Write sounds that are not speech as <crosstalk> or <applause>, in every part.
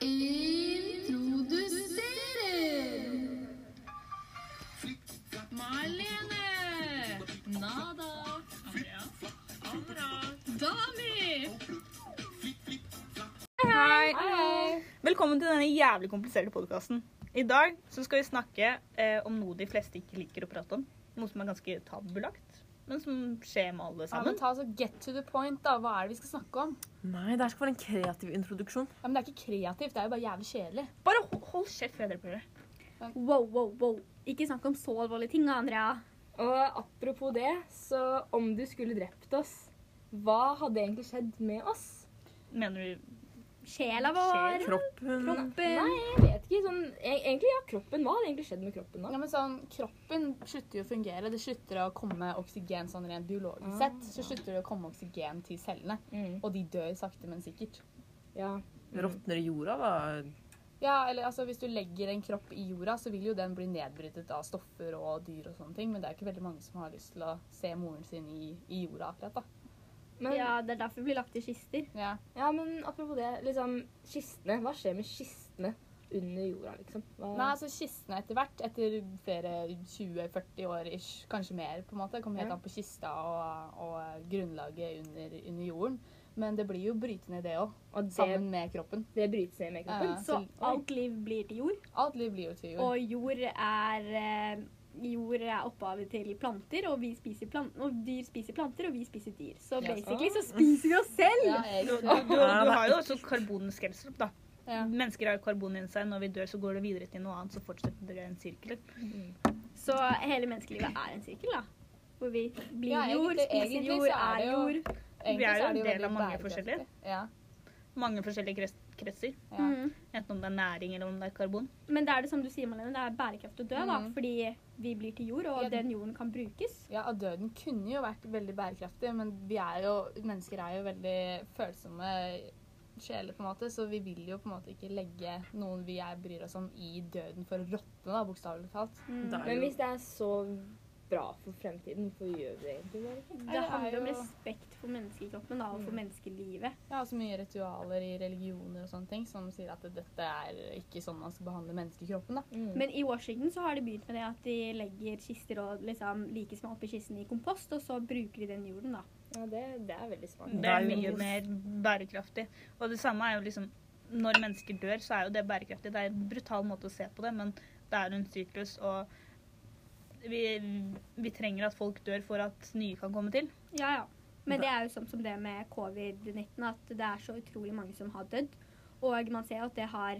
introduserer Marlene. Nada. Andrea! Andra. Dami. Hei. Velkommen til denne jævlig kompliserte podkasten. I dag så skal vi snakke eh, om noe de fleste ikke liker å prate om. Noe som er ganske tabulagt, men som skjer med alle Ja, men sammen. ta altså Get to the point, da. Hva er det vi skal snakke om? Nei, det her skal være en kreativ introduksjon. Ja, men Det er ikke kreativt, det er jo bare jævlig kjedelig. Bare hold, hold kjeft før dere prøver. Wow, wow, wow. Ikke snakk om så alvorlige ting, Andrea. Og apropos det, så om du skulle drept oss, hva hadde egentlig skjedd med oss? Mener du Sjela vår, Kroppen kroppen Nei, jeg vet ikke. Sånn, e- egentlig, ja, kroppen. Hva hadde egentlig skjedd med kroppen da? Ja, men sånn, Kroppen slutter jo å fungere. Det slutter å komme oksygen sånn rent biologisk sett. Så slutter det å komme oksygen til cellene. Mm. Og de dør sakte, men sikkert. Ja. råtner i jorda, da. Ja, eller altså, Hvis du legger en kropp i jorda, så vil jo den bli nedbrytet av stoffer og dyr og sånne ting. Men det er ikke veldig mange som har lyst til å se moren sin i, i jorda akkurat. da. Men, ja. Ja, det er derfor vi blir lagt i kister. Ja. men apropos det, liksom, kistene. Hva skjer med kistene under jorda, liksom? Hva? Nei, altså Kistene etter hvert, etter flere 20-40 år, ish, kanskje mer, på en måte, kommer helt Ja. an på kista og, og grunnlaget under, under jorden. Men det blir jo brytende, det òg. Og Sammen med kroppen. det brytes ned med kroppen? Ja. Så så- alt liv blir til jord, Alt liv blir jo til jord. og jord er eh, Jord er opphavet til planter, og, vi spiser plant og dyr spiser planter, og vi spiser dyr. Så basically så spiser vi oss selv! Ja, Du, du, du, du har jo også karbonskremsel, da. Ja. Mennesker har karbon i seg. Når vi dør, så går det videre til noe annet, så fortsetter det en sirkel. Så hele menneskelivet er en sirkel, da. Hvor vi blir Ja, jord, spiser jord, er er jord. Vi er jo en del av mange forskjellige. Ja. Mange forskjellige krets, kretser. ja. Mhm. Enten om det er næring eller om det er karbon. Men det er det som du sier, Malene, det er bærekraftig å dø, da. Mhm. Fordi vi blir til jord, og Ja. den jorden kan brukes. Ja, og døden kunne jo vært veldig bærekraftig, men vi er jo, mennesker er jo veldig følsomme sjeler, på en måte, så vi vil jo på en måte ikke legge noen vi er, bryr oss om, i døden for å råtne, da, bokstavelig talt. Mm. Men hvis det er så bra for fremtiden, For gjør vi det egentlig bare ikke? Det er handler om respekt for menneskekroppen da, og for menneskelivet. Ja, og så mye ritualer i religioner og sånne ting som sier at dette er ikke sånn man skal behandle menneskekroppen, da. Mm. Men i Washington så har de begynt med det at de legger kister og liksom like små oppi kisten i kompost, og så bruker de den jorden, da. ja, det, det er veldig smart. Det er mye mer bærekraftig. Og det samme er jo liksom Når mennesker dør, så er jo det bærekraftig. Det er en brutal måte å se på det, men det er en syklus, og vi, vi trenger at folk dør for at nye kan komme til. Ja, ja. Men det er jo sånn som det med covid-19, at det er så utrolig mange som har dødd. Og man ser at det har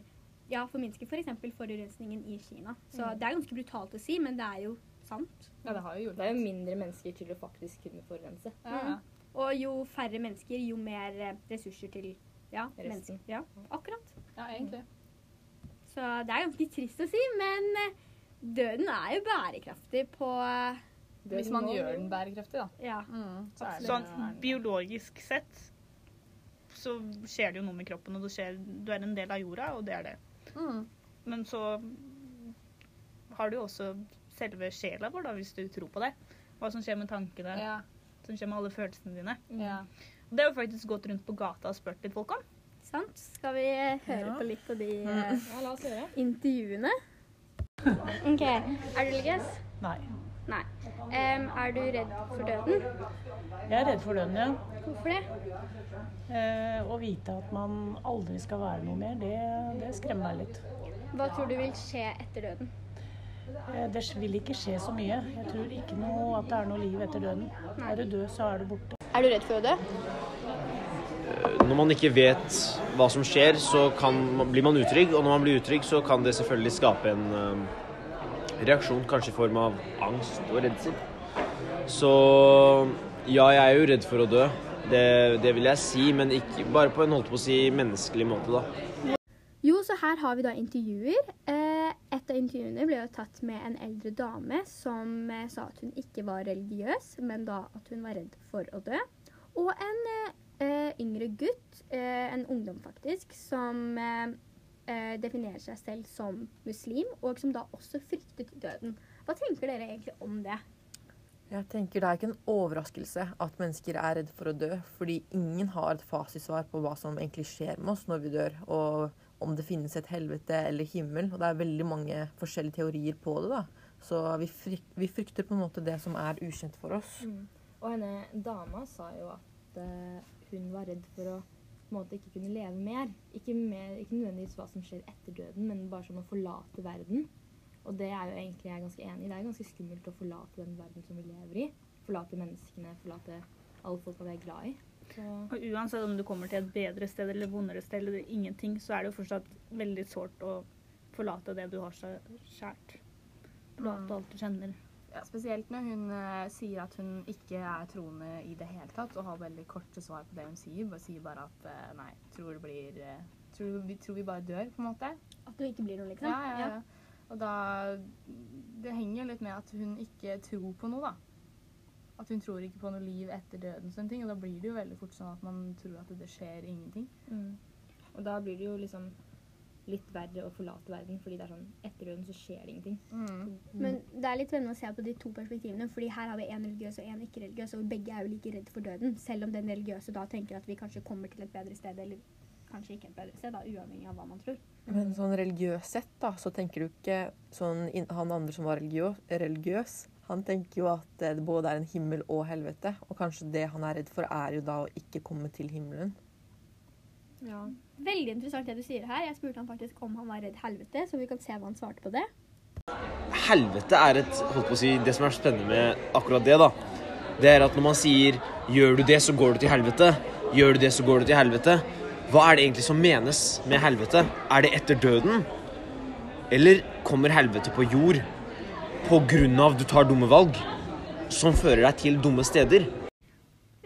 ja, forminsket f.eks. For forurensningen i Kina. Så Mm. det er ganske brutalt å si, men det er jo sant. Ja, det har jo Det er jo mindre mennesker til å faktisk kunne forurense. Ja, ja. Og jo færre mennesker, jo mer eh, ressurser til ja, Resten. mennesker. Ja, akkurat. ja, egentlig. Så det er ganske trist å si, men eh, døden er jo bærekraftig på eh, Hvis man gjør den bærekraftig, da. Ja. Mm, så Sånn biologisk sett så skjer det jo noe med kroppen, og skjer, du er en del av jorda, og det er det. Mm. Men så har du jo også selve sjela vår, da, hvis du tror på det. Hva som skjer med tankene, Ja, som skjer med alle følelsene dine. ja. Og Det har vi faktisk gått rundt på gata og spurt litt folk om. Sant? Skal vi eh, høre Ja. på litt på de eh, Ja, la oss høre. intervjuene? OK. Er du religiøs? Nei. Nei. Um, er du redd for døden? Jeg er redd for døden, ja. Hvorfor det? Uh, å vite at man aldri skal være noe mer, det, det skremmer meg litt. Hva tror du vil skje etter døden? Eh, det vil ikke skje så mye. Jeg tror ikke noe at det er noe liv etter døden. Er du død, så er du borte. Er du redd for å dø? Når man ikke vet hva som skjer, så kan, blir man utrygg. Og når man blir utrygg, så kan det selvfølgelig skape en uh, reaksjon, kanskje i form av angst og redsel. Så ja, jeg er jo redd for å dø. Det, det vil jeg si, men ikke bare på en holdt på å si menneskelig måte, da. Jo, så her har vi da intervjuer. Eh, et av intervjuene ble jo tatt med en eldre dame som eh, sa at hun ikke var religiøs, men da at hun var redd for å dø. Og en yngre gutt, eh, en ungdom faktisk, som eh, eh, definerer seg selv som muslim, og som da også fryktet døden. Hva tenker dere egentlig om det? Jeg tenker Det er ikke en overraskelse at mennesker er redd for å dø, fordi ingen har et fasitsvar på hva som egentlig skjer med oss når vi dør. Og om det finnes et helvete eller himmel. Og det er veldig mange forskjellige teorier på det. da. Så vi, fryk, vi frykter på en måte det som er ukjent for oss. Mm. Og henne dama sa jo at eh, hun var redd for å på en måte ikke kunne leve mer. Ikke, mer. ikke nødvendigvis hva som skjer etter døden, men bare sånn å forlate verden. Og det er jo egentlig jeg ganske enig i. Det er ganske skummelt å forlate den verden som vi lever i. Forlate menneskene, forlate alle folka vi er glad i. Så Og uansett om du kommer til et bedre sted eller vondere sted eller ingenting, så er det jo fortsatt veldig sårt å forlate det du har så kjært. Forlate alt du kjenner. Ja, spesielt når hun uh, sier at hun ikke er troende i det hele tatt, og har veldig korte svar på det hun sier. Bare sier bare at uh, nei, tror det blir uh, tror, vi, tror vi bare dør, på en måte. At det ikke blir noe, liksom. Ja, ja, ja. Og da Det henger jo litt med at hun ikke tror på noe, da. At hun tror ikke på noe liv etter døden, sånne ting, og da blir det jo veldig fort sånn at man tror at det skjer ingenting. Mm. Og da blir det jo liksom litt verre å forlate verden, fordi det er sånn etter døden så skjer det ingenting. Mm. Men det er litt spennende å se på de to perspektivene, fordi her har vi en religiøs og en ikke-religiøs, og begge er jo like redd for døden, selv om den religiøse da tenker at vi kanskje kommer til et bedre sted, eller kanskje ikke et bedre sted, da, uavhengig av hva man tror. Men sånn religiøst sett, da, så tenker du ikke sånn Han andre som var religiøs, religiøs han tenker jo at det både er en himmel og helvete. Og kanskje det han er redd for, er jo da å ikke komme til himmelen. Ja. Veldig interessant det du sier her. Jeg spurte han faktisk om han var redd helvete, så vi kan se hva han svarte på det. Helvete er et holdt på å si, Det som er spennende med akkurat det, da, det er at når man sier 'gjør du det, så går du til helvete', 'gjør du det, så går du til helvete', hva er det egentlig som menes med helvete? Er det etter døden? Eller kommer helvete på jord på grunn av du tar dumme valg som fører deg til dumme steder?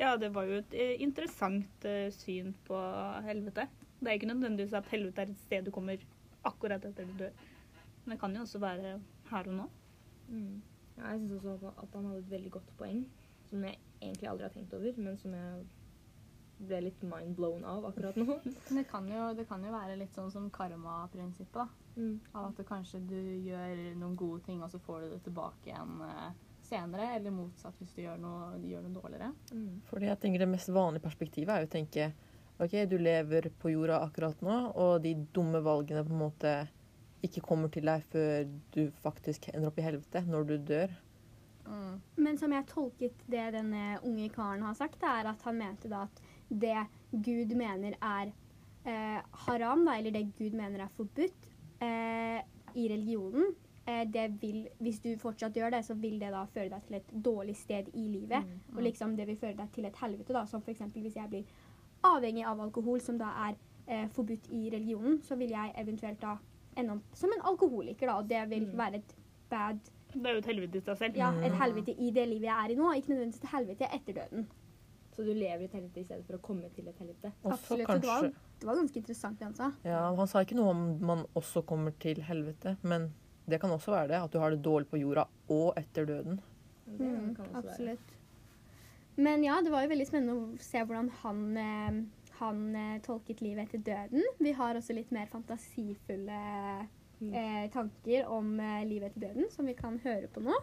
Ja, det var jo et eh, interessant eh, syn på helvete. Det er ikke nødvendigvis at helvete er et sted du kommer akkurat etter du dør. Men det kan jo også være her og nå. Mm. ja jeg syns også at- han hadde et veldig godt poeng, som jeg egentlig aldri har tenkt over, men som jeg ble litt mind blown av akkurat nå. <laughs> Det kan, jo, det kan jo være litt sånn som karma-prinsippet, da. Mm. Av at kanskje du gjør noen gode ting, og så får du det tilbake igjen eh, senere. Eller motsatt hvis du gjør noe, gjør noe dårligere. Mm. Fordi jeg tenker Det mest vanlige perspektivet er jo å tenke OK, du lever på jorda akkurat nå, og de dumme valgene på en måte ikke kommer til deg før du faktisk ender opp i helvete, når du dør. Mm. Men som jeg tolket det denne unge karen har sagt, er at han mente da at det Gud mener er eh, haram, da, eller det Gud mener er forbudt eh, i religionen, det vil, hvis du fortsatt gjør det, så vil det da føre deg til et dårlig sted i livet. Mm. Og liksom det vil føre deg til et helvete, da, som f.eks. hvis jeg blir avhengig av alkohol, som da er eh, forbudt i religionen, så vil jeg eventuelt da ende opp som en alkoholiker, da, og det vil Mm. være et bad Det er jo et helvete i seg selv. ja, et helvete i det livet jeg er i nå, ikke nødvendigvis et helvete etter døden. Så du lever i et helvete i stedet for å komme til et helvete. Absolutt. Kanskje... det var, det var ganske interessant det han sa. Ja, Han sa ikke noe om man også kommer til helvete, men det kan også være det. At du har det dårlig på jorda og etter døden. Det Mm, absolutt. Men ja, det var jo veldig spennende å se hvordan han, eh, han eh, tolket livet etter døden. Vi har også litt mer fantasifulle eh, tanker om eh, livet etter døden, som vi kan høre på nå.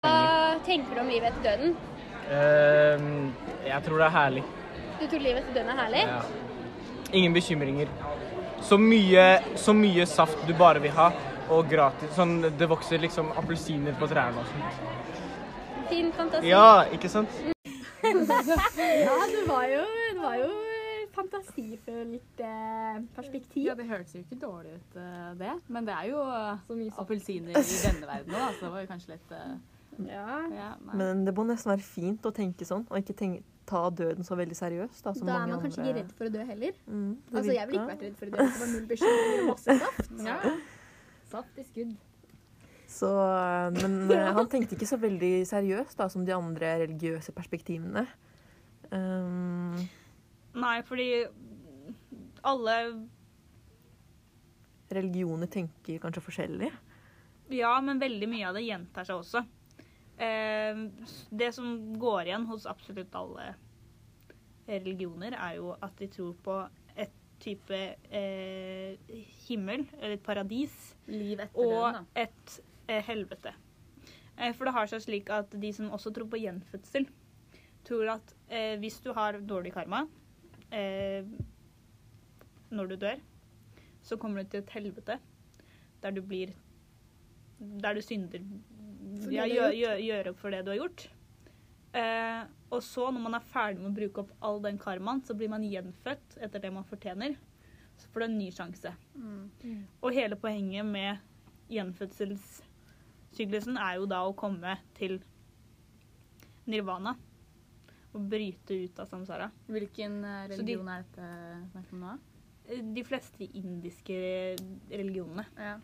Hva tenker du om livet etter døden? Uh, jeg tror det er herlig. Du tror livet etter døden er herlig? Ja. Ingen bekymringer. Så mye, så mye saft du bare vil ha, og gratis. Sånn, det vokser liksom appelsiner på trærne og sånt. Fin fantasi. Ja, ikke sant? <laughs> Ja, det var jo, det var jo fantasifullt eh, perspektiv. Ja, det hørtes jo ikke dårlig ut, eh, det. Men det er jo eh, Så mye saft. appelsiner i <laughs> denne verden òg, så det var jo kanskje litt eh, Ja. ja. Men det må nesten være fint å tenke sånn, og ikke tenke, ta døden så veldig seriøst. Da, som Da er man kanskje andre- ikke redd for å dø heller. Mm, Altså, jeg ville ikke vært redd for å dø det var null bekymringer og masse <laughs> kraft. Ja. Saft i skudd. Så, eh, men eh, han tenkte ikke så veldig seriøst da, som de andre religiøse perspektivene. Um, Nei, fordi alle religioner tenker kanskje forskjellig. Ja, men veldig mye av det gjentar seg også. Eh, det som går igjen hos absolutt alle religioner, er jo at de tror på type eh, himmel, eller et paradis, og den, et eh, helvete. Eh, for det har seg slik at de som også tror på gjenfødsel, tror at eh, hvis du har dårlig karma eh, når du dør, så kommer du til et helvete der du blir Der du synder ja, gjør, gjør, gjør opp for det du har gjort. Eh, og så, når man er ferdig med å bruke opp all den karmaen, så blir man gjenfødt etter det man fortjener. Så får du en ny sjanse. Mm. Og hele poenget med gjenfødselssyklusen er jo da å komme til nirvana. Og bryte ut av samsara. Hvilken religion Så de- religion er dette snakk om nå? De fleste indiske religionene Ja.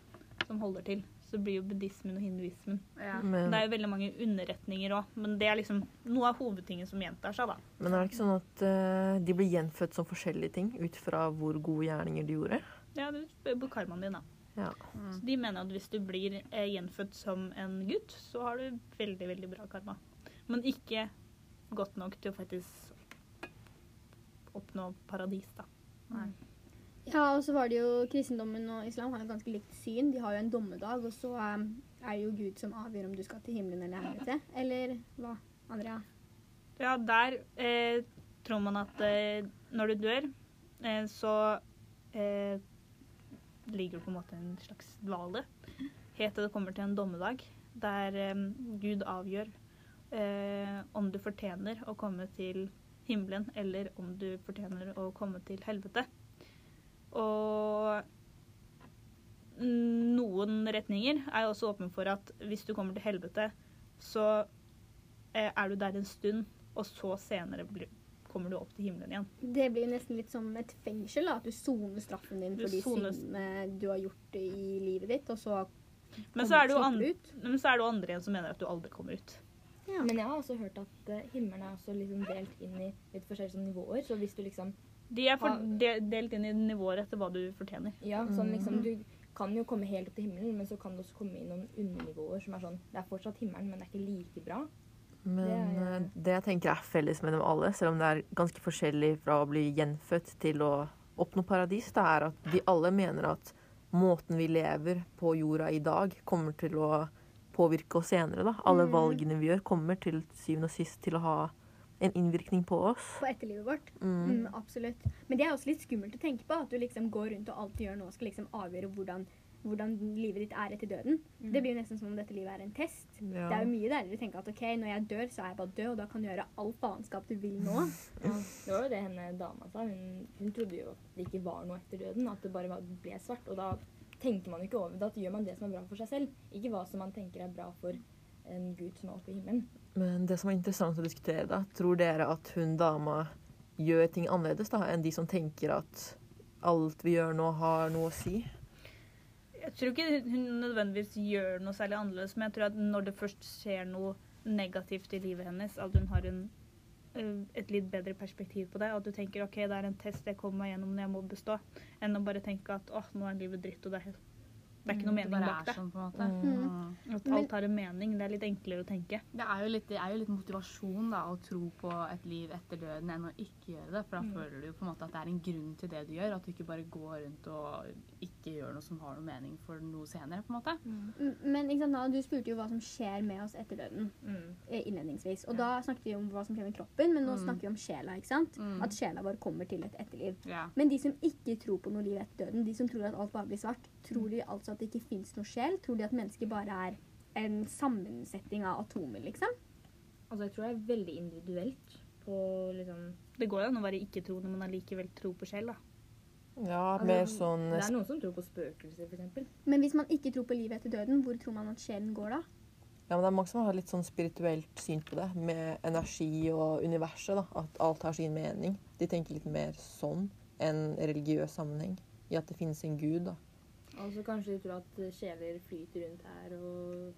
som holder til. Så blir jo buddhismen og hinduismen. ja. Men, Det er jo veldig mange underretninger òg, men det er liksom noe av hovedtingen som gjentar seg, da. men er det ikke sånn at uh, de blir gjenfødt som forskjellige ting ut fra hvor gode gjerninger de gjorde? Ja, det spør på karmaen din, da. Ja. Så de mener at hvis du blir uh, gjenfødt som en gutt, så har du veldig, veldig bra karma. Men ikke godt nok til å faktisk oppnå paradis, da. Ja, og så var det jo kristendommen og islam har jo ganske likt syn. De har jo en dommedag, og så um, er det jo Gud som avgjør om du skal til himmelen eller helvete. Eller hva, Andrea? Ja, der eh, tror man at eh, når du dør, eh, så eh, ligger du på en måte i en slags dvale. Helt til det kommer til en dommedag der eh, Gud avgjør eh, om du fortjener å komme til himmelen, eller om du fortjener å komme til helvete. Og noen retninger er jo også åpne for at hvis du kommer til helvete, så eh, er du der en stund, og så senere kommer du opp til himmelen igjen. Det blir nesten litt som et fengsel, da. At du soner straffen din Du for de syndene du har gjort i livet ditt, og så Men så er det jo, andre, men så er det jo andre igjen som mener at du aldri kommer ut. Ja. Men jeg har også hørt at eh, himmelen er også liksom delt inn i litt forskjellige sånn nivåer. Så hvis du liksom De er for, de, delt inn i nivåer etter hva du fortjener. Ja, sånn liksom Du kan jo komme helt opp til himmelen, men så kan det også komme i noen undernivåer som er sånn Det er fortsatt himmelen, men det er ikke like bra. Men Det er- eh, det jeg tenker er felles med dem alle, selv om det er ganske forskjellig fra å bli gjenfødt til å oppnå paradis, det er at vi alle mener at måten vi lever på jorda i dag, kommer til å påvirke oss senere. Da. Alle Mm. valgene vi gjør, kommer til syvende og sist til å ha en innvirkning på oss. På etterlivet vårt. Mm. Mm, absolutt. Men det er også litt skummelt å tenke på. At du liksom går rundt og alt du gjør nå, skal liksom avgjøre hvordan, hvordan livet ditt er etter døden. Det blir jo nesten som om dette livet er en test. Ja. Det er jo mye deiligere å tenke at ok, når jeg dør, så er jeg bare død, og da kan du gjøre all faenskap du vil nå. <laughs> Ja, det var jo det henne dama sa. Hun, hun trodde jo at det ikke var noe etter døden, at det bare ble svart. Og da tenker man jo ikke over det. Da gjør man det som er bra for seg selv, ikke hva som man tenker er bra for en gud som er oppe i himmelen. Men det som er interessant å diskutere, da, tror dere at hun dama gjør ting annerledes da, enn de som tenker at alt vi gjør nå, har noe å si? Jeg tror ikke hun nødvendigvis gjør noe særlig annerledes, men jeg tror at når det først skjer noe negativt i livet hennes, at hun har en, eh, et litt bedre perspektiv på det. At du tenker OK, det er en test jeg kommer meg gjennom når jeg må bestå, enn å bare tenke at åh, nå er livet dritt, og det er, det er ikke noe Mm, det mening bare bak er det. Sånn, på en måte. Mm. At alt har en mening. Det er litt enklere å tenke. Det er jo litt, er jo litt motivasjon da, å tro på et liv etter døden enn å ikke gjøre det. For da Mm. føler du jo på en måte at det er en grunn til det du gjør. At du ikke bare går rundt og ikke gjør noe som har noe mening for noe senere. på en måte. Mm, Men ikke sant, du spurte jo hva som skjer med oss etter døden. eh, innledningsvis. Og da snakket vi om hva som skjer med kroppen, men nå Mm. snakker vi om sjela. ikke sant? Mm. At sjela vår kommer til et etterliv. Ja. Men de som ikke tror på noe liv etter døden, de som tror at alt bare blir svart, tror de altså at det ikke fins noe sjel? Tror de at mennesker bare er en sammensetning av atomer, liksom? Altså, jeg tror det er veldig individuelt på liksom Det går jo an å være ikke-troende, men allikevel tro på sjel, da. Ja, Altså, mer sånn Det er noen som tror på spøkelser, f.eks. Men hvis man ikke tror på livet etter døden, hvor tror man at sjelen går da? Ja, men det er mange som har litt sånn spirituelt syn på det, med energi og universet. da, At alt har sin mening. De tenker litt mer sånn enn religiøs sammenheng. I at det finnes en gud, da. Altså kanskje de tror at kjeler flyter rundt her og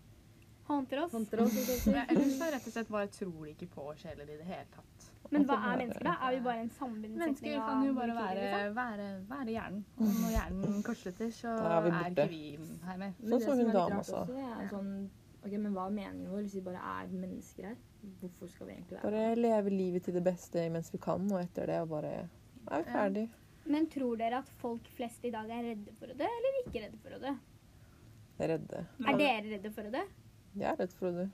Håndter oss. håndter oss. Ja. Eller så rett og slett bare tror de ikke på sjeler i det hele tatt. Men hva er mennesker, da? Er vi bare en sammensetning Mennesker kan jo bare være, liksom? være, være hjernen. Og når hjernen kortslutter, så Da er vi er ikke vi her mer. Men Sånn som hun dama sa. sånn Ok, men hva er meningen vår hvis vi bare er mennesker her? Hvorfor skal vi egentlig være Bare leve livet til det beste mens vi kan, og etter det bare er vi ferdig. Men tror dere at folk flest i dag er redde for å dø, eller ikke redde for å dø? Redde. Er dere redde for å dø? Jeg er redd for å dø.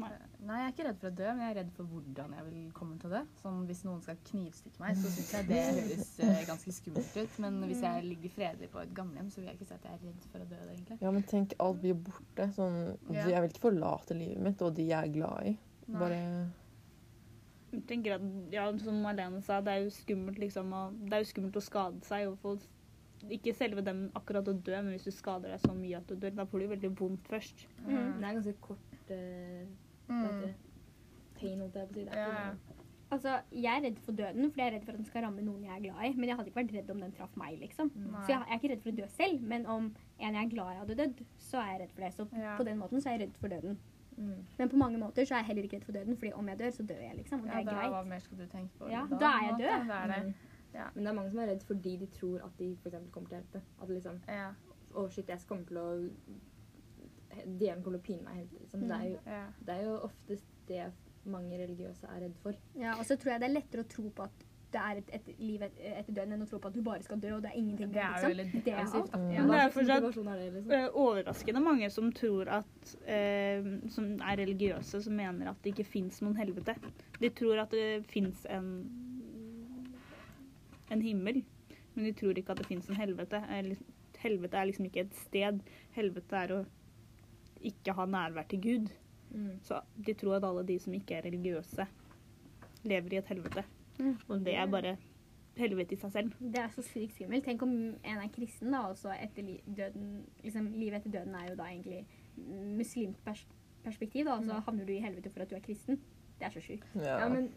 Nei. Nei, jeg er ikke redd for å dø, men jeg er redd for hvordan jeg vil komme til å dø. Sånn, hvis noen skal knivstikke meg, så syns jeg det høres eh, ganske skummelt ut. Men hvis jeg ligger fredelig på et gamlehjem, så vil jeg ikke si at jeg er redd for å dø, egentlig. Ja, men tenk, alt blir borte. Sånn, Ja. Jeg vil ikke forlate livet mitt og de jeg er glad i. Bare Jeg tenker at, ja, som Marlene sa, det er jo skummelt, liksom, å, det er jo skummelt å skade seg. Og få, ikke selve dem akkurat å dø, men hvis du skader deg så mye at du dør, da får du veldig vondt først. Mm. Det er ganske kort uh, Mm. pain, holdt jeg på å si. Det er Ja, Altså, Jeg er redd for døden, fordi jeg er redd for at den skal ramme noen jeg er glad i. Men jeg hadde ikke vært redd om den traff meg, liksom. Nei. Så jeg, jeg er ikke redd for å dø selv, men om en jeg er glad i hadde dødd, så er jeg redd for det. Så Ja. på den måten så er jeg redd for døden. Mm. Men på mange måter så er jeg heller ikke redd for døden, fordi om jeg dør, så dør jeg, liksom. Og det Ja, er da, hva mer skal du tenke på? Ja, da, da er jeg død. Da er det. Mm. Ja. Men det er mange som er redd fordi de tror at de for eksempel kommer til å hjelpe. At liksom Ja, Å, shit, jeg kommer til å Djevelen kommer til å pine meg helt. Liksom. Det, er jo, ja. det er jo oftest det mange religiøse er redd for. Ja, og så tror jeg det er lettere å tro på at det er et, et liv et, etter døden, enn å tro på at du bare skal dø, og det er ingenting Det er jo liksom. veldig Det er. Ja. Det er fortsatt- er det, liksom? Eh, overraskende mange som tror at eh, Som er religiøse, som mener at det ikke fins noen helvete. De tror at det fins en en himmel, men de tror ikke at det fins en helvete. Helvete er liksom ikke et sted. Helvete er å ikke ha nærvær til Gud. Mm. Så de tror at alle de som ikke er religiøse, lever i et helvete. Mm. Og det er bare helvete i seg selv. Det er så sykt skummelt. Tenk om en er kristen, da, og så etter li døden liksom, Livet etter døden er jo da egentlig muslimsk pers perspektiv, da, og så havner du i helvete for at du er kristen. Det er så sjukt. ja. Ja, men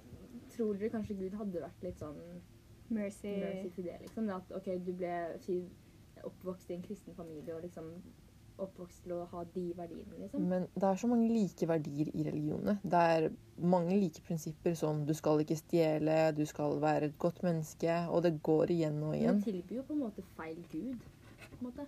tror dere kanskje Gud hadde vært litt sånn Mercy. mercy til det, liksom? Det at OK, du ble oppvokst i en kristen familie og liksom oppvokst til å ha de verdiene, liksom. Men det er så mange like verdier i religionene. Det er mange like prinsipper som du skal ikke stjele, du skal være et godt menneske, og det går igjen og igjen. de tilbyr jo på en måte feil gud. På en måte.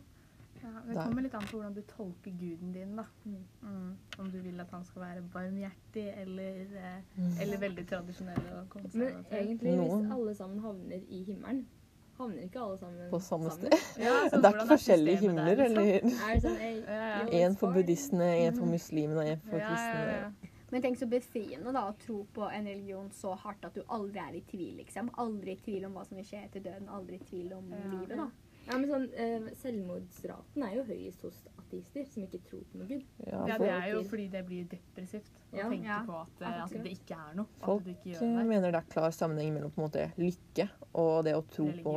Ja, det kommer litt an på hvordan du tolker guden din, da. Mm. Mm. Om du vil at han skal være barmhjertig eller, eh, Mm. eller veldig tradisjonell og Men egentlig, hvis alle sammen havner i himmelen, havner ikke alle sammen På samme sted. Ja, altså, Det er ikke forskjellige himler, der, liksom? eller Er sånn, ja. yo, for buddhistene, én for muslimene og én for Ja, ja, kristne. ja. Men tenk så befriende da, å tro på en religion så hardt at du aldri er i tvil. liksom. Aldri i tvil om hva som vil skje etter døden. Aldri i tvil om Ja. livet. da. Ja, men sånn, eh, Selvmordsraten er jo høyest hos ateister som ikke tror på noe gud. Ja, Ja, det er jo fordi det blir depressivt å Ja. tenke Ja. på at, eh, at det ikke er noe. Folk, At ikke gjør det. mener det er klar sammenheng mellom på en måte lykke og det å tro på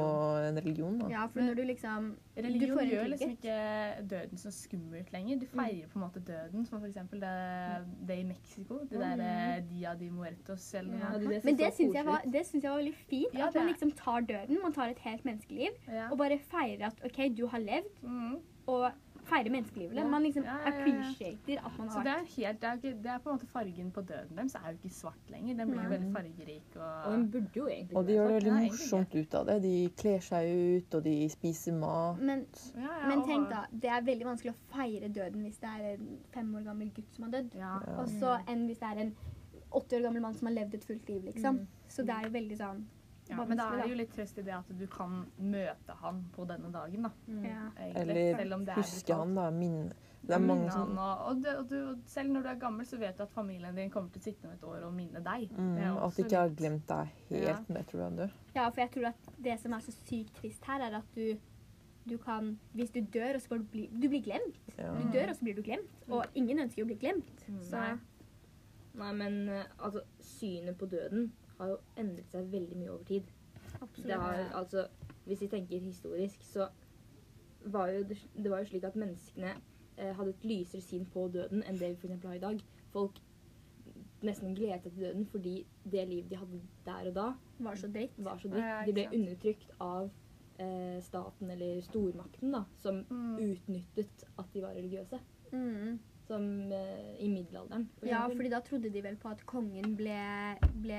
en religion. Da. Ja, for når du liksom du Religion får en gjør liksom ikke døden så skummelt lenger. Du feirer på en måte døden, som for eksempel det, det i Mexico. Det der eh, Dia de Muertos eller noe. Ja, det, det Men det syns jeg, var- det synes jeg var veldig fint. Ja, at man liksom tar døden, man tar et helt menneskeliv, Ja. og bare feirer at OK, du har levd, Mm. og feirer menneskelivet. Ja. Man liksom Ja, ja, appreciater at man Så har det vært er, helt, det, er ikke, det er på en måte fargen på døden deres er jo ikke svart lenger. Den blir jo veldig fargerik. Og Og, den burde jo egentlig Og de gjør det veldig morsomt ut av det. De kler seg ut, og de spiser mat. Men, ja, ja, men tenk da, det er veldig vanskelig å feire døden hvis det er en fem år gammel gutt som har dødd. Og så enn hvis det er en 80 år gammel mann som har levd et fullt liv, liksom. Så det er jo veldig sånn Ja, men da er det jo litt trøst i det at du kan møte han på denne dagen, da. Mm. Ja. Eller Selv om det er huske han, da. Min, Det er mange som og, og, du, og, du, og selv når du er gammel, så vet du at familien din kommer til å sitte om et år og minne deg. mm, At de ikke har glemt deg helt ja. det tror du er død. Ja, for jeg tror at det som er så sykt trist her, er at du, du kan Hvis du dør, og så får du bli Du blir glemt. Ja. Du dør, og så blir du glemt. Og ingen ønsker jo å bli glemt. Så Nei. Nei, men eh, altså, synet på døden har jo endret seg veldig mye over tid. Det absolutt. har, altså, hvis vi tenker historisk, så var jo det, det var jo slik at menneskene eh, hadde et lysere syn på døden enn det vi f.eks. har i dag. Folk nesten gledet seg til døden fordi det livet de hadde der og da, Var så dritt. var så dritt. Ja, De ble undertrykt av eh, staten eller stormakten, da, som Mm. utnyttet at de var religiøse. Mm. Som eh, i middelalderen. for Ja, fordi da trodde de vel på at kongen ble, ble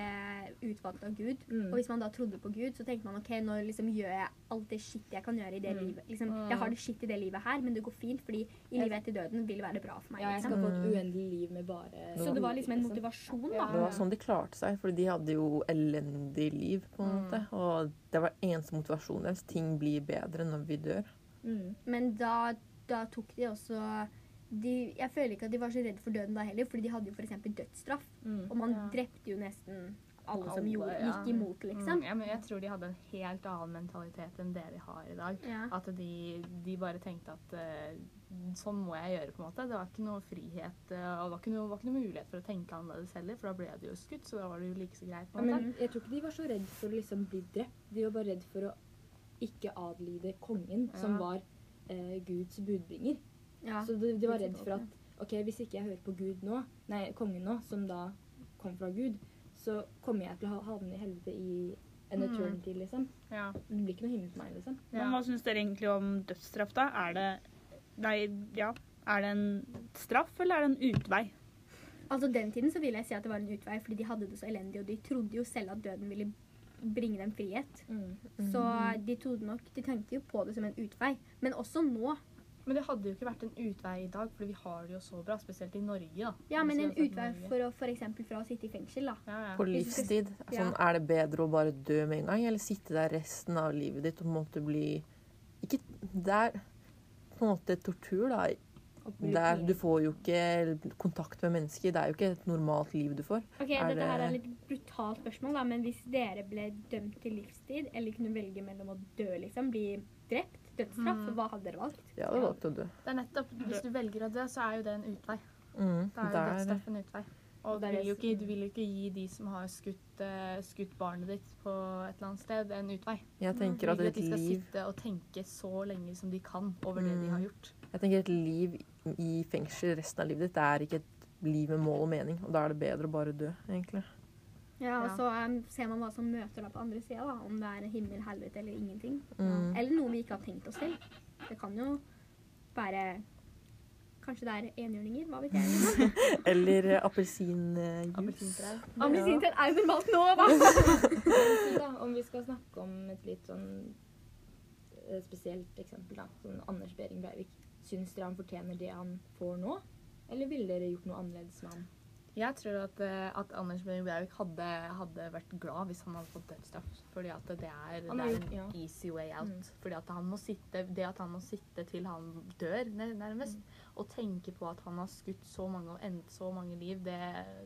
utvalgt av Gud. Mm. Og hvis man da trodde på Gud, så tenkte man ok, nå liksom gjør jeg alt det shit jeg kan gjøre i det Mm. livet. Liksom, Mm. jeg har det shit i det livet her, men det går fint, fordi i livet etter døden vil det være bra for meg. Ja, jeg skal liksom. få et Mm. uendelig liv med bare Så det var liksom en motivasjon, da. Det var sånn de klarte seg, for de hadde jo elendig liv, på en Mm. måte. Og det var eneste motivasjonen deres. Ting blir bedre når vi dør. Mm. Men da, da tok de også de, Jeg føler ikke at de var så redde for døden da heller, fordi de hadde jo f.eks. dødsstraff. Og man Ja. drepte jo nesten alle som gjorde, ja. gikk imot, liksom. Mm, ja, men jeg tror de hadde en helt annen mentalitet enn det de har i dag. Ja. At de, de bare tenkte at uh, sånn må jeg gjøre, på en måte. Det var ikke noe frihet, uh, og det var ikke noe, var ikke noe mulighet for å tenke annerledes heller, for da ble de jo skutt, så da var det jo like så greit. på Ja, men jeg tror ikke de var så redd for å liksom bli drept. De var bare redd for å ikke adlyde kongen, som var uh, Guds budbringer. Ja. Så de, de var redd for at ok, hvis ikke jeg hører på Gud nå, nei, kongen nå, som da kom fra Gud, så kommer jeg til å ha- havne i helvete i en Mm. eternity, liksom. Ja. Det blir ikke noe himmel for meg, liksom. Men hva syns dere egentlig om dødsstraff, da? Er det Nei, ja. Er det en straff, eller er det en utvei? Altså Den tiden så vil jeg si at det var en utvei, fordi de hadde det så elendig, og de trodde jo selv at døden ville bringe dem frihet. Mm. Så de trodde nok De tenkte jo på det som en utvei. Men også nå. Men det hadde jo ikke vært en utvei i dag, for vi har det jo så bra, spesielt i Norge, da. Ja, men en utvei for å for fra å sitte i fengsel, da. ja, ja. På livstid. Sånn, er det bedre å bare dø med en gang, eller sitte der resten av livet ditt og måtte bli Ikke Det er på en måte tortur, da. Der, du får jo ikke kontakt med mennesker. Det er jo ikke et normalt liv du får. Ok, Er Dette her er et litt brutalt spørsmål, da, men hvis dere ble dømt til livstid, eller kunne velge mellom å dø, liksom, bli drept, dødsstraff, Mm. hva hadde dere valgt? Jeg hadde valgt å dø. Det er nettopp, Hvis du velger å dø, så er jo det en utvei. Mm, Da er jo det dødsstraff en utvei. Og du er vil, jo ikke, du vil jo ikke gi de som har skutt, eh, skutt barnet ditt på et eller annet sted, en utvei. Jeg tenker at vil et de skal liv sitte og tenke så lenge som de kan over det de Mm. har gjort. Jeg tenker et liv i fengsel resten av livet ditt, det er ikke et liv med mål og mening. Og da er det bedre å bare dø, egentlig. Ja, og Ja. så um, ser man hva som møter deg på andre sida, da. Om det er himmel, helvete eller ingenting. Mm. Eller noe vi ikke har tenkt oss til. Det kan jo være Kanskje det er enhjørninger, hva vet jeg. Liksom. <laughs> Eller eh, appelsinjuice. Appelsintrær. Appelsintrær er jo normalt nå, <laughs> da! <laughs> Om vi skal snakke om et litt sånn eh, spesielt eksempel, da. Sånn Anders Behring Breivik. Syns dere han fortjener det han får nå? Eller ville dere gjort noe annerledes med han? Jeg tror at, eh, at Anders Behring Breivik hadde, hadde vært glad hvis han hadde fått dødsstraff. Fordi at det er, det er en ja. easy way out. Mm. Fordi at han må sitte, det at han må sitte til han dør, nærmest, nærmest, og tenke på at han har skutt så mange og endt så mange liv, det,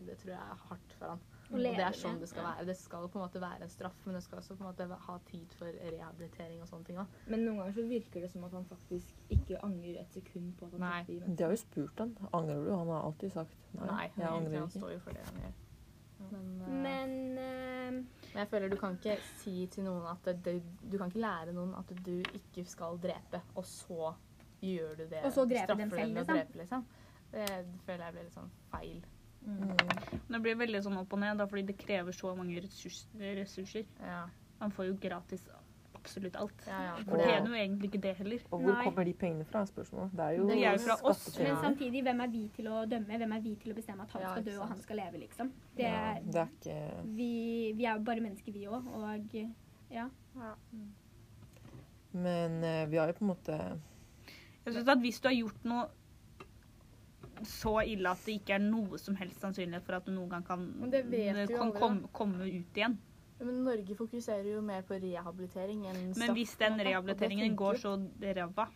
det tror jeg er hardt for han. Og det er sånn det skal være. Det skal på en måte være en straff, men det skal også på en måte ha tid for rehabilitering og sånne ting. Da. Men noen ganger så virker det som at han faktisk ikke angrer et sekund på at han Nei. tok de menneskene. Har jo spurt han. Angrer du? Han har alltid sagt nei. Nei, jeg angrer han står jo for det han gjør. Men, uh, Men uh, Men jeg føler du kan ikke si til noen at det, det, Du kan ikke lære noen at du ikke skal drepe, og så gjør du det. Og så dreper dem selv, liksom. drepe, liksom. Det føler jeg blir litt sånn feil. Mm. Det blir veldig sånn opp og ned, da, fordi det krever så mange ressurs, ressurser. Ja, Man får jo gratis absolutt alt. ja. ja. For det er jo egentlig ikke det heller. Og hvor Nei. kommer de pengene fra? Spørsmålet. Det er jo det er jo fra oss, Men samtidig, hvem er vi til å dømme? Hvem er vi til å bestemme at han Ja, skal dø og han skal leve, liksom? Det Ja, det er ikke vi, vi er jo bare mennesker, vi òg. Og ja. Men eh, vi har jo på en måte Jeg synes at Hvis du har gjort noe så ille at det ikke er noe som helst sannsynlighet for at det noen gang kan, Men det vet du kan komme, komme ut igjen. Men Norge fokuserer jo mer på rehabilitering enn straff. Men hvis den det rehabiliteringen går så ræva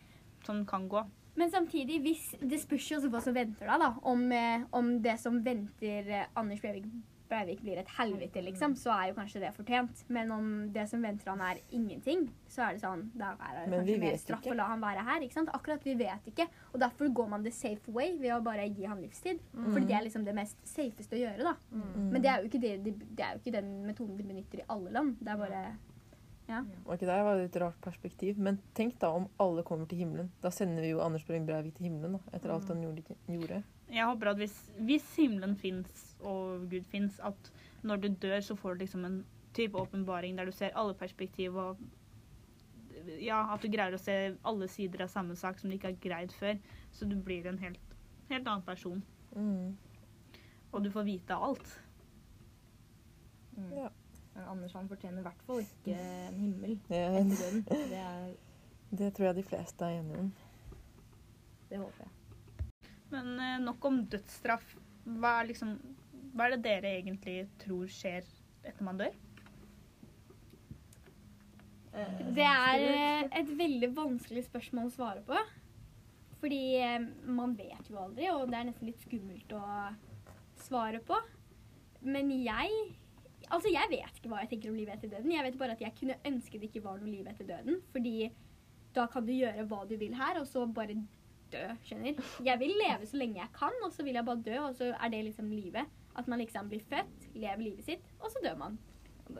som den kan gå Men samtidig, hvis det spørs jo hva som venter deg, da. Om, eh, om det som venter eh, Anders Breivik, Breivik blir et helvete, liksom, så er jo kanskje det fortjent. Men om det som venter han er ingenting, så er det sånn Da er det Men kanskje mer straff ikke. å la han være her. ikke sant? Akkurat vi vet ikke. Og derfor går man the safe way ved å bare gi han livstid. Fordi det er liksom det mest safeste å gjøre, da. Mm. Men det er jo ikke, det, det, er jo ikke den metoden de benytter i alle land. Det er bare Ok, Det var et rart perspektiv. Men tenk da om alle kommer til himmelen. Da sender vi jo Anders Behring Breivik til himmelen da, etter alt han gjorde. Jeg håper at hvis, hvis himmelen fins og Gud fins, at når du dør, så får du liksom en type åpenbaring der du ser alle perspektiv og Ja, at du greier å se alle sider av samme sak som du ikke har greid før. Så du blir en helt, helt annen person. Mm. Og du får vite alt. Mm. Ja. Men Anders han fortjener i hvert fall ikke en himmel <laughs> Det, etter døden. Det, er, det tror jeg de fleste er enige om. det håper jeg. Men eh, nok om dødsstraff. Hva er, liksom, hva er det dere egentlig tror skjer etter man dør? Det er eh, et veldig vanskelig spørsmål å svare på. Fordi eh, man vet jo aldri, og det er nesten litt skummelt å svare på. Men jeg Altså, jeg vet ikke hva jeg tenker om livet etter døden. Jeg vet bare at jeg kunne ønske det ikke var noe liv etter døden. Fordi da kan du gjøre hva du vil her, og så bare dø, skjønner. Jeg vil leve så lenge jeg kan, og så vil jeg bare dø, og så er det liksom livet. At man liksom blir født, lever livet sitt, og så dør man.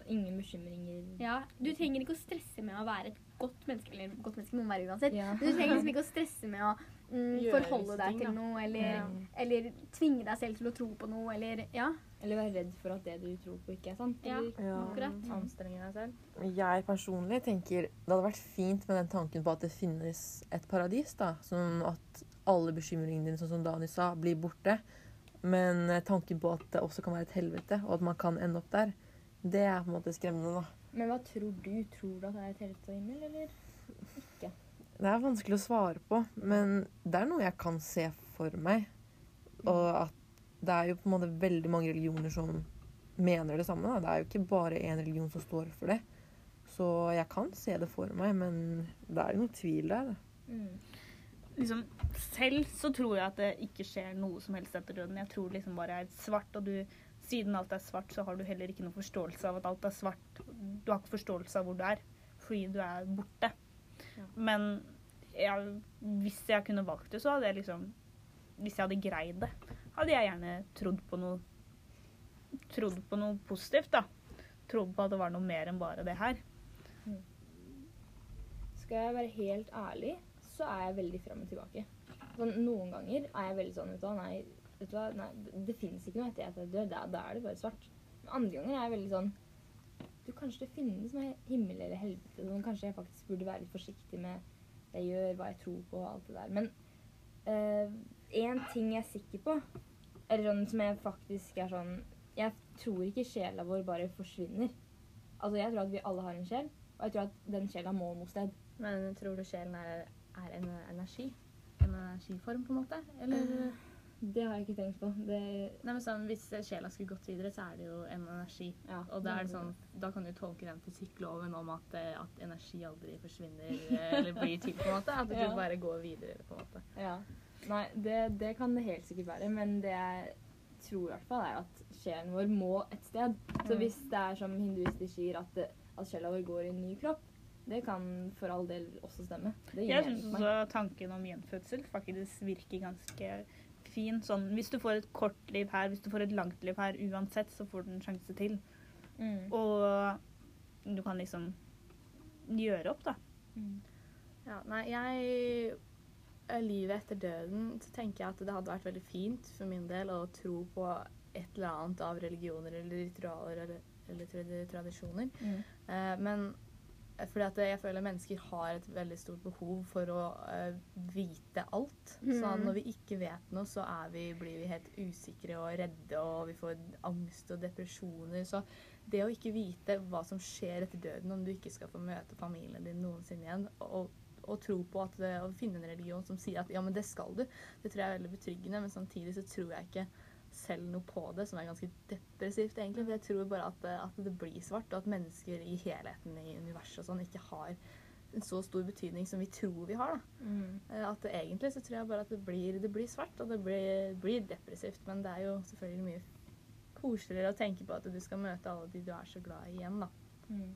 Ingen bekymringer. Ja, Du trenger ikke å stresse med å være et godt menneske. Eller godt menneske må man være uansett. Ja. Du trenger liksom ikke å stresse med å mm, forholde deg ting, til da. noe, eller, Ja. eller tvinge deg selv til å tro på noe, eller Ja, Eller være redd for at det du tror på, ikke er sant. Ja. Eller Ja. akkurat. Anstrenge deg selv. Jeg personlig tenker det hadde vært fint med den tanken på at det finnes et paradis. da, Sånn at alle bekymringene dine, sånn som Dani sa, blir borte. Men eh, tanken på at det også kan være et helvete, og at man kan ende opp der, det er på en måte skremmende. da. Men hva tror du? Tror du at det er et helvete og himmel, eller? Det er vanskelig å svare på, men det er noe jeg kan se for meg. Og at det er jo på en måte veldig mange religioner som mener det samme. Da. Det er jo ikke bare én religion som står for det. Så jeg kan se det for meg, men det er jo noe tvil der. Mm. liksom, selv så tror jeg at det ikke skjer noe som helst etter døden. Jeg tror liksom bare er svart, og du, siden alt er svart, så har du heller ikke noen forståelse av at alt er svart. Du har ikke forståelse av hvor du er, fordi du er borte. Men jeg, hvis jeg kunne valgt det, så hadde jeg liksom Hvis jeg hadde greid det, hadde jeg gjerne trodd på noe Trodd på noe positivt, da. Trodd på at det var noe mer enn bare det her. Skal jeg være helt ærlig, så er jeg veldig frem og tilbake. Sånn, noen ganger er jeg veldig sånn vet du hva, nei, vet du hva, nei det, det fins ikke noe etter at jeg dør. Da, da er det bare svart. Men andre ganger er jeg veldig sånn du, Kanskje det finnes noe himmel eller helvete. Sånn, kanskje jeg faktisk burde være litt forsiktig med det jeg gjør, hva jeg tror på og alt det der. Men én ting jeg er sikker på, eller sånn som jeg faktisk er sånn Jeg tror ikke sjela vår bare forsvinner. Altså, jeg tror at vi alle har en sjel, og jeg tror at den sjela må noe sted. Men tror du sjelen er, er en energi? En energiform, på en måte? Eller Det har jeg ikke tenkt på. Det, Nei, men sånn, Hvis sjela skulle gått videre, så er det jo en energi. ja, Og da, er det sånn, da kan du tolke den fysikkloven om at, eh, at energi aldri forsvinner eh, eller blir til. på en måte. At du Ja. bare går videre. på en måte. Ja. Nei, det, det kan det helt sikkert være, men det jeg tror i hvert fall er at sjelen vår må et sted. Så hvis det er som hinduister sier, at, at sjela vår går i en ny kropp, det kan for all del også stemme. Jeg syns også tanken om gjenfødsel faktisk virker ganske fin. Sånn, hvis du får et kort liv her, hvis du får et langt liv her, uansett, så får du en sjanse til. Mm. Og du kan liksom gjøre opp, da. Ja, nei, jeg eh, Livet etter døden, så tenker jeg at det hadde vært veldig fint for min del å tro på et eller annet av religioner eller ritualer eller, eller tradisjoner. Mm. Eh, men fordi at jeg føler mennesker har et veldig stort behov for å uh, vite alt. Så Mm. når vi ikke vet noe, så vi, blir vi helt usikre og redde, og vi får angst og depresjoner. Så det å ikke vite hva som skjer etter døden, om du ikke skal få møte familien din noensinne igjen, og, og tro på at det, å finne en religion som sier at ja, men det skal du, det tror jeg er veldig betryggende. Men samtidig så tror jeg ikke selv noe på det, som er ganske depressivt, egentlig. For jeg tror bare at, det- at det blir svart, og at mennesker i helheten i universet og sånn ikke har en så stor betydning som vi tror vi har. Mm. Eh, At det, egentlig så tror jeg bare at det blir, det blir svart, og det blir, blir depressivt. Men det er jo selvfølgelig mye koseligere å tenke på at du skal møte alle de du er så glad i igjen, da. Mm.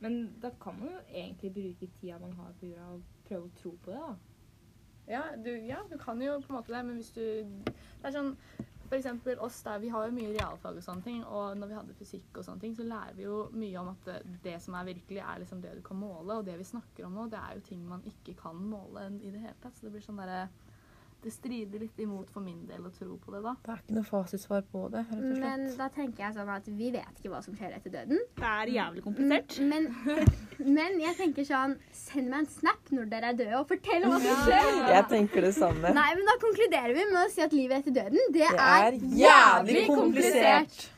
Men da kan man jo egentlig bruke tida man har på jorda, og prøve å tro på det, da. Ja du, ja, du kan jo på en måte det, men hvis du Det er sånn for eksempel oss der, Vi har jo mye realfag og sånne ting, og når vi hadde fysikk, og sånne ting, så lærer vi jo mye om at det, som er virkelig, er liksom det du kan måle. Og det vi snakker om nå, det er jo ting man ikke kan måle i det hele tatt. Så det blir sånn derre Det strider litt imot for min del å tro på det, da. Det er ikke noe fasitsvar på det, rett og Men da tenker jeg sånn at vi vet ikke hva som skjer etter døden. Det er jævlig komplisert. Men, men jeg tenker sånn Send meg en snap når dere er døde, og fortell hva som skjer. Jeg tenker det samme. Nei, men Da konkluderer vi med å si at livet etter døden, det, Det er er jævlig komplisert. komplisert.